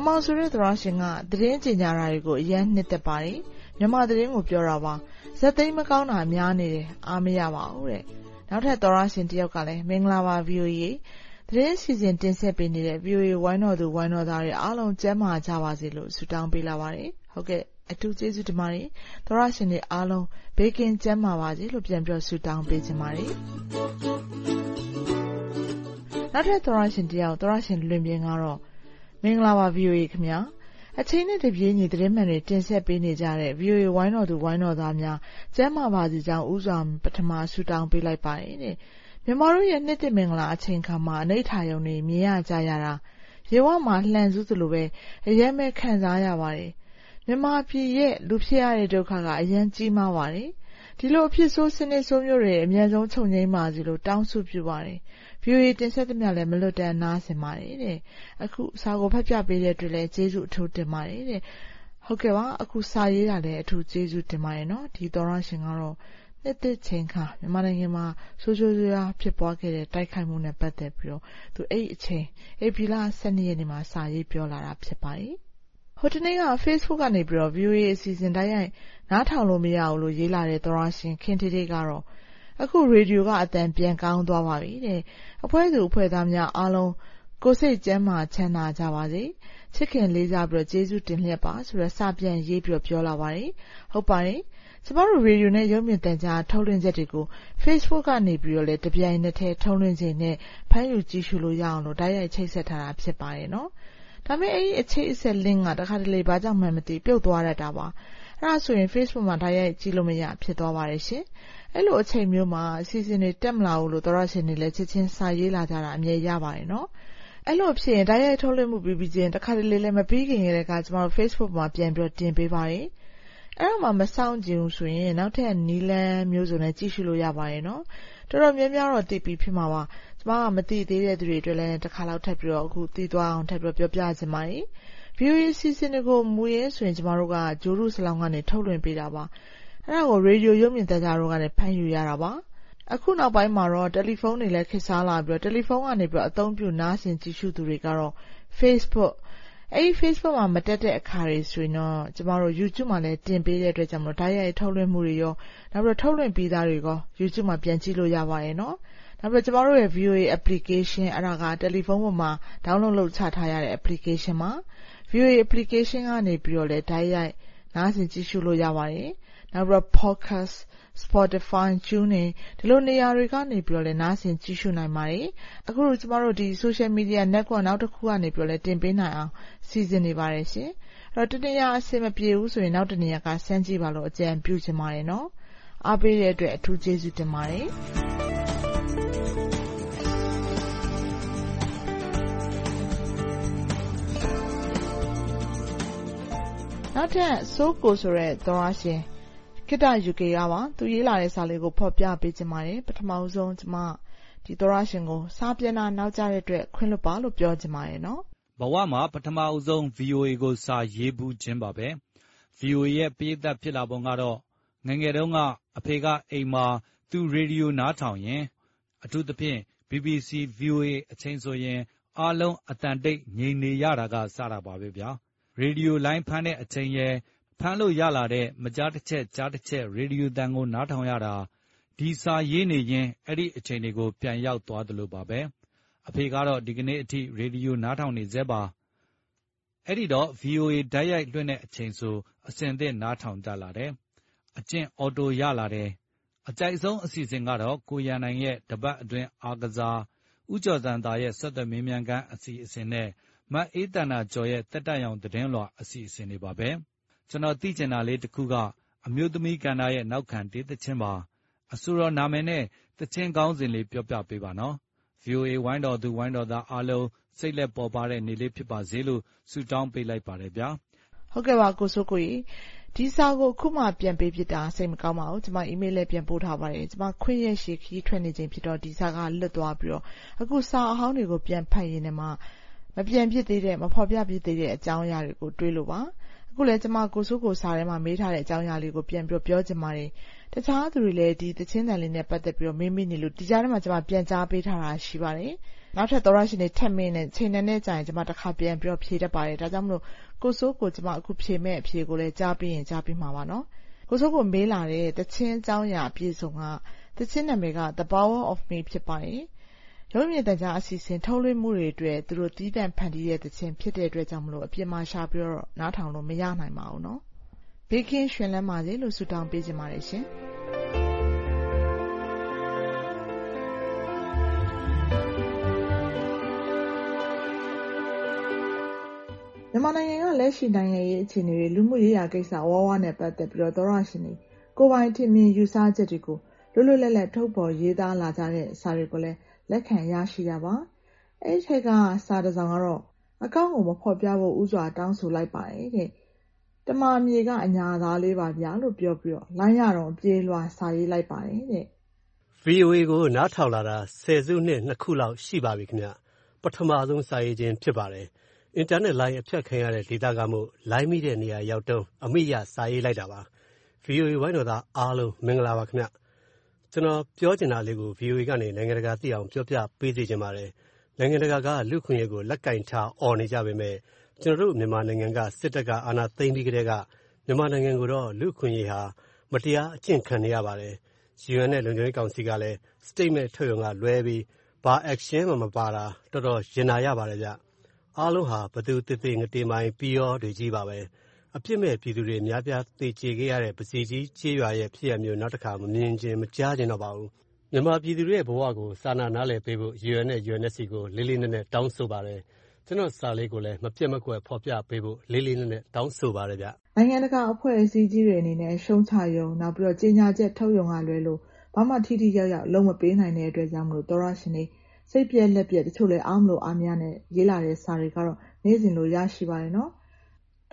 င်မောင်ဆိုတဲ့သရရှင်ကသတင်းကြေညာတာတွေကိုအရန်နှစ်သက်ပါတယ်။မြန်မာသတင်းကိုပြောတာပါ။ဇက်သိမ်းမကောင်းတာများနေတယ်အားမရပါဘူးတဲ့။နောက်ထပ်သရရှင်တယောက်ကလည်းမင်္ဂလာပါ VOA သတင်းစီစဉ်တင်ဆက်ပေးနေတဲ့ VOA ဝိုင်းတော်သူဝိုင်းတော်သားတွေအားလုံးကျန်းမာကြပါစေလို့ဆုတောင်းပေးလာပါတယ်။ဟုတ်ကဲ့အထူးကျေးဇူးတင်ပါတယ်။သရရှင်တွေအားလုံးဘေးကင်းကျန်းမာပါစေလို့ပြန်ပြောဆုတောင်းပေးချင်ပါတယ်။နောက်ထပ်သရရှင်တယောက်သရရှင်လွင်ပြင်ကတော့ မင်္ဂလာပါ VOA ခင်ဗျာအချိန်နဲ့တပြေးညီသတင်းမှန်တွေတင်ဆက်ပေးနေကြတဲ့ VOA ဝိုင်းတော်သူဝိုင်းတော်သားများကျမ်းမာပါစေကြောင်းဥစွာပထမဆုတောင်းပေးလိုက်ပါတယ်တဲ့မြန်မာတို့ရဲ့နှစ်တမင်္ဂလာအချိန်ခါမှာအနိဋ္ဌာယုံတွေမြင်ရကြရတာရေဝမှာလှန်စုသလိုပဲအယမ်းပဲခံစားရပါတယ်မြန်မာပြည်ရဲ့လူဖြစ်ရတဲ့ဒုက္ခကအယမ်းကြီးမားပါတယ် ဒီလိုအဖြစ်ဆိုးစနစ်ဆိုးမျိုးတွေအများဆုံးချုပ်ငြိမ်းပါစေလို့တောင်းဆုပြုပါတယ်။ VOA တင်ဆက်သမျှလည်းမလွတ်တမ်းနားဆင်ပါတယ်တဲ့။အခုစာကိုဖတ်ပြပေးတဲ့အတွက်လည်းကျေးဇူးအထူးတင်ပါတယ်တဲ့။ဟုတ်ကဲ့ပါအခုစာရေးတာလည်းအထူးကျေးဇူးတင်ပါတယ်နော်။ဒီသောရရှင်ကတော့နှစ်သစ်ချိန်ခါမြန်မာနိုင်ငံမှာဆိုးဆိုးရွားဖြစ်ပွားခဲ့တဲ့တိုက်ခိုက်မှုနဲ့ပတ်သက်ပြီးတော့သူအဲ့အချိန်ဧပြီလ12ရက်နေ့မှာစာရေးပြောလာတာဖြစ်ပါတယ်။ ဟိုတနေ့က Facebook ကနေပြီးတော့ VOA အစီအစဉ်တိုင်းရိုက်နားထောင်လို့မရဘူးလို့ရေးလာတဲ့သောရရှင်ခင်ထေထေကတော့အခုရေဒီယိုကအသံပြန်ကောင်းသွားပါပြီတဲ့။အဖွဲ့သူအဖွဲ့သားများအားလုံးကိုယ်စိတ်ကျန်းမာချမ်းသာကြပါစေ။ချစ်ခင်လေးစားပြီးကျေးဇူးတင်လျက်ပါဆိုတဲ့စာပြန်ရေးပြီးပြောလာပါတယ်။ဟုတ်ပါတယ်။ကျမတို့ရေဒီယိုနဲ့ရုပ်မြင်သံကြားထုတ်လွှင့်ချက်တွေကို Facebook ကနေပြီးတော့လည်းတပြိုင်နက်တည်းထုတ်လွှင့်ချိန်နဲ့ဖမ်းယူကြည့်ရှုလို့ရအောင်လို့တိုက်ရိုက်ချိတ်ဆက်ထားတာဖြစ်ပါတယ်နော်။ ဒါပေမဲ့အဲ့ဒီအချိတ်အဆက် link ကတခါတလေဘာကြောင့်မှမသိပြုတ်သွားတတ်တာပါ။အဲ့ဒါဆိုရင် Facebook မှာတိုက်ရိုက်ကြည့်လို့မရဖြစ်သွားပါတယ်ရှင်။အဲ့လိုအချိန်မျိုးမှာအစီအစဉ်တွေတက်မလာဘူးလို့သောတရှင်တွေလည်းချက်ချင်းစာရေးလာကြတာအမြဲရပါတယ်နော်။အဲ့လိုဖြစ်ရင်တိုက်ရိုက်ထုတ်လွှင့်မှုပြီးပြီးချင်းတခါတလေလည်းမပြီးခင်ကတည်းကကျမတို့ Facebook မှာပြန်ပြီးတင်ပေးပါတယ်။အဲ့တော့မှမစောင့်ကြည့်ဘူးဆိုရင်နောက်ထပ်နီလန်းမျိုးစုံနဲ့ကြည့်ရှုလို့ရပါတယ်နော်။တော်တော်များများတော့သိပြီးဖြစ်မှာပါ။ ကျမကမသိသေးတဲ့သူတွေအတွက်လည်းတစ်ခါလောက်ထပ်ပြီးတော့အခုသိသွားအောင်ထပ်ပြီးပြောပြချင်ပါတယ်။ VOA စီစဉ်တွေကိုမူရင်းဆိုရင်ကျမတို့ကဂျိုးရုစလောင်းကနေထုတ်လွှင့်ပေးတာပါ။အဲ့ဒါကိုရေဒီယိုရုပ်မြင်သံကြားတို့ကနေဖမ်းယူရတာပါအခုနောက်ပိုင်းမှာတော့တယ်လီဖုန်းတွေလည်းခေတ်စားလာပြီးတော့တယ်လီဖုန်းကနေပြီးတော့အသုံးပြုနားဆင်ကြည့်ရှုသူတွေကတော့ Facebook အဲ့ဒီ Facebook မှာမတက်တဲ့အခါတွေဆိုရင်တော့ကျမတို့ YouTube မှာလည်းတင်ပေးတဲ့အတွက်ကြောင့်မလို့ဓာတ်ရိုက်ထုတ်လွှင့်မှုတွေရောနောက်ပြီးတော့ထုတ်လွှင့်ပြီးသားတွေရော YouTube မှာပြန်ကြည့်လို့ရပါတယ်နော် နောက်ပြီးတော့ကျမတို့ရဲ့ VOA application အဲ့ဒါကတယ်လီဖုန်းပေါ်မှာ download လုပ်ချထားရတဲ့ application မှာ VOA application ကနေပြီးတော့လည်းဓာတ်ရိုက်နားဆင်ကြည့်ရှုလို့ရပါတယ်နောက်ပြီးတော့ Podcast Spotify TuneIn ဒီလိုနေရာတွေကနေပြီးတော့လည်းနားဆင်ကြည့်ရှုနိုင်ပါတယ်အခုကျမတို့ဒီ social media network နောက်တစ်ခုကနေပြီးတော့လည်းတင်ပေးနိုင်အောင်စီစဉ်နေပါတယ်ရှင်အဲ့တော့တနေရာအဆင်မပြေဘူးဆိုရင်နောက်တနေရာကဆန်းကြည့်ပါလို့အကြံပြုချင်ပါတယ်နော်အားပေးတဲ့အတွက်အထူးကျေးဇူးတင်ပါတယ် နောက်ထပ်ဆိုးကိုဆိုတဲ့သောရရှင်ခေတ္တ UK ကပါသူရေးလာတဲ့စာလေးကိုဖော်ပြပေးချင်ပါတယ်ပထမဆုံးကျမဒီသောရရှင်ကိုစာပြန်တာနောက်ကျတဲ့အတွက်ခွင့်လွှတ်ပါလို့ပြောချင်ပါတယ်နော်ဘဝမှာပထမအဆုံး VOA ကိုစာရေးဘူးခြင်းပါပဲ VOA ရဲ့ပရိသတ်ဖြစ်လာပုံကတော့ငငယ်တုန်းကအဖေကအိမ်မှာသူရေဒီယိုနားထောင်ရင် အထူးသဖြင့် BBC VOA အချိန်ဆိုရင်အားလုံးအတန်တိတ်ငြိမ်နေရတာကစတာပါပဲဗျာ ရေဒီယိုလိုင်းဖမ်းတဲ့အချိန်ရဲ့ဖမ်းလို့ရလာတဲ့မကြားတချက်ကြားတချက်ရေဒီယိုသံကိုနားထောင်ရတာဒီစာရေးနေရင်းအဲ့ဒီအချိန်တွေကိုပြန်ရောက်သွားသလိုပါပဲအဖေကတော့ဒီကနေ့အထိရေဒီယိုနားထောင်နေသေးပါအဲ့ဒီတော့ VOA ဓာတ်ရိုက်လွှင့်တဲ့အချိန်ဆိုအစင်သစ်နားထောင်ကြလာတယ်အကျင့်အော်တိုရလာတယ်အကြိုက်ဆုံးအစီအစဉ်ကတော့ကိုရန်နိုင်ရဲ့တပတ်အတွင်းအားကစားဥကျော်စံသာရဲ့ဆက်သွယ်မင်းမြန်ကန်းအစီအစဉ်နဲ့ မအေးတနာကျော်ရဲ့တက်တရောင်သတင်းလွှာအစီအစဉ်တွေပါပဲကျွန်တော်သိချင်တာလေးတစ်ခုကအမျိုးသမီးကဏ္ဍရဲ့နောက်ခံတေးသချင်းပါအဆိုတော်နာမည်နဲ့သချင်းကောင်းစဉ်လေးပြောပြပေးပါနော် VOA ဝိုင်းတော်သူဝိုင်းတော်သားအားလုံးစိတ်လက်ပေါ်ပါတဲ့နေ့လေးဖြစ်ပါစေလို့ဆုတောင်းပေးလိုက်ပါတယ်ဗျာ။ဟုတ်ကဲ့ပါကိုစိုးကိုကြီး။ဒီစာကိုအခုမှပြန်ပေးဖြစ်တာစိတ်မကောင်းပါဘူး။ကျမအီးမေးလ်လည်းပြန်ပို့ထားပါတယ်။ကျမခွင့်ရက်ရှည်ခရီးထွက်နေချိန်ဖြစ်တော့ဒီစာကလွတ်သွားပြီးတော့အခုစာအဟောင်းတွေကိုပြန်ဖတ်ရင်းနဲ့မှ မပြန်ဖြစ်သေးတဲ့၊မဖော်ပြဖြစ်သေးတဲ့အကြောင်းအရာတွေကိုတွေးလို့ပါ။အခုလည်းကျမကိုစိုးကိုစာထဲမှာမေးထားတဲ့အကြောင်းအရာလေးကိုပြန်ပြောချင်ပါတယ်။တခြားသူတွေလည်းဒီသီချင်းသံလေးနဲ့ပတ်သက်ပြီးမေးမိနေလို့ဒီကြားထဲမှာကျမပြန်ကြားပေးထားတာရှိပါတယ်။နောက်ထပ်သောတရှင်တွေထပ်မေးရင်ချိန်နည်းနည်းကြာရင်ကျမတခါပြန်ဖြေတတ်ပါတယ်။ဒါကြောင့်မို့ကိုစိုးကိုကျမအခုဖြေမယ့်အဖြေကိုလည်းကြားပြီးရင်ကြားပေးမှာပါ။ကိုစိုးကိုမေးလာတဲ့သီချင်းအကြောင်းအရာအပြည့်အစုံကသီချင်းနာမည်က The Power of Me ဖြစ်ပါတယ် ရုပ်မြင်သံကြားအစီအစဉ် ထုတ်လွှင့်မှုတွေအတွက် သူတို့ သီးသန့်ဖန်တီးတဲ့သီချင်း ဖြစ်တဲ့အတွက်ကြောင့်အပြင်မှာရှာပြီးတော့ နားထောင်လို့ မရနိုင်ပါဘူး။ဘေးကင်းရွှင်လန်းပါစေလို့ ဆုတောင်းပေးချင်ပါတယ်ရှင်။မြန်မာနိုင်ငံက လက်ရှိ နိုင်ငံရေးအခြေအနေတွေ၊လူမှုရေးရာကိစ္စအဝဝနဲ့ ပတ်သက်ပြီး သောတရှင်တွေ ကိုယ်ပိုင် ထင်မြင်ယူဆချက်တွေကို လွတ်လွတ်လပ်လပ် ထုတ်ဖော်ရေးသားလာကြတဲ့ စာတွေကိုလည်း လက်ခံရရှိတာပါ။အဲဒီထဲကစာတစောင်ကတော့အကောင့်ကိုမဖော်ပြဖို့ဦးစွာတောင်းဆိုလိုက်ပါတယ်တဲ့။တမာမြေကအညာသားလေးပါဗျာလို့ပြောပြီးတော့လမ်းရတုန်းအပြေးအလွှာစာရေးလိုက်ပါတယ်တဲ့။ VOA ကိုနားထောင်လာတာဆယ်စုနှစ်၂ခုလောက်ရှိပါပြီခင်ဗျ။ပထမဆုံးစာရေးခြင်းဖြစ်ပါတယ်။အင်တာနက်လိုင်းအဖြတ်ခံရတဲ့ဒေသကမို့လိုင်းမိတဲ့နေရာရောက်တုန်းအမိရစာရေးလိုက်တာပါ။ VOA ဝိုင်းတော်သားအားလုံးမင်္ဂလာပါခင်ဗျ ကျနော်ပြောချင်တာလေးကို VOA ကနေ နိုင်ငံတကာသိအောင် ပြောပြပေးစေချင်ပါတယ်။နိုင်ငံတကာက လူ့အခွင့်အရေးကို လက်ကိုင်ထား အော်နေကြပေမယ့် ကျနော်တို့ မြန်မာနိုင်ငံက စစ်တပ်က အာဏာသိမ်းပြီးကတည်းက မြန်မာနိုင်ငံကိုတော့ လူ့အခွင့်အရေးဟာ မတရား အကျင့်ခံနေရပါတယ်။ UN နဲ့ လုံခြုံရေးကောင်စီကလည်း Statement ထုတ်ရုံကလွဲပြီး ဘာ Action မှ မပါတာ တော်တော် ရင်နာရပါတယ်ဗျ။အားလုံးဟာဘသူသေသေ ငတေမိုင် ပီရောတွေချည်းပါပဲ အပြစ်မဲ့ပြည်သူတွေ အများအပြား သေကျေခဲ့ရတဲ့ ပဇီကြီးကျေးရွာရဲ့ ဖြစ်ရပ်မျိုး နောက်တခါ မမြင်ချင် မကြားချင်တော့ပါဘူး။မြန်မာပြည်သူတွေရဲ့ ဘဝကို စာနာနားလည်ပေးဖို့ UN နဲ့ UNSC ကို လေးလေးနက်နက် တောင်းဆိုပါတယ်။ကျနော့်စာလေးကိုလည်း မပျက်မကွက် ဖော်ပြပေးဖို့ လေးလေးနက်နက် တောင်းဆိုပါတယ်ဗျ။နိုင်ငံတကာ အဖွဲ့အစည်းကြီးတွေအနေနဲ့ ရှုတ်ချရုံ၊နောက်ပြီးတော့ကြေညာချက်ထုတ်ရုံကလွဲလို့ ဘာမှ ထိထိရောက်ရောက် လုပ်မပေးနိုင်တဲ့အတွက်ကြောင့်မို့သောတရှင်တွေ စိတ်ပျက်လက်ပျက် တချို့လည်း အားမလိုအားမရနဲ့ ရေးလာတဲ့စာတွေကတော့ နေ့စဉ်လို ရရှိပါတယ်နော်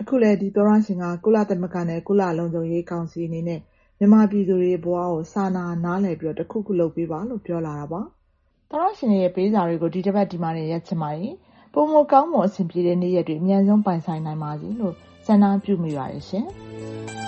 အခုလည်း ဒီသောတရှင်က ကုလသမဂ္ဂနဲ့ ကုလလုံခြုံရေးကောင်စီအနေနဲ့ မြန်မာပြည်သူတွေရဲ့ဘဝကို စာနာနားလည်ပြီး တခုခုလုပ်ပေးပါလို့ ပြောလာတာပါ။သောတရှင်တွေရဲ့ ပေးစာတွေကို ဒီတပတ် ဒီမှာတင်ရပ်ချင်ပါတယ်။ပိုမိုကောင်းမွန် အဆင်ပြေတဲ့ နေ့ရက်တွေ အမြန်ဆုံး ပိုင်ဆိုင်နိုင်ပါစေလို့ ဆန္ဒပြုမိပါတယ်ရှင်။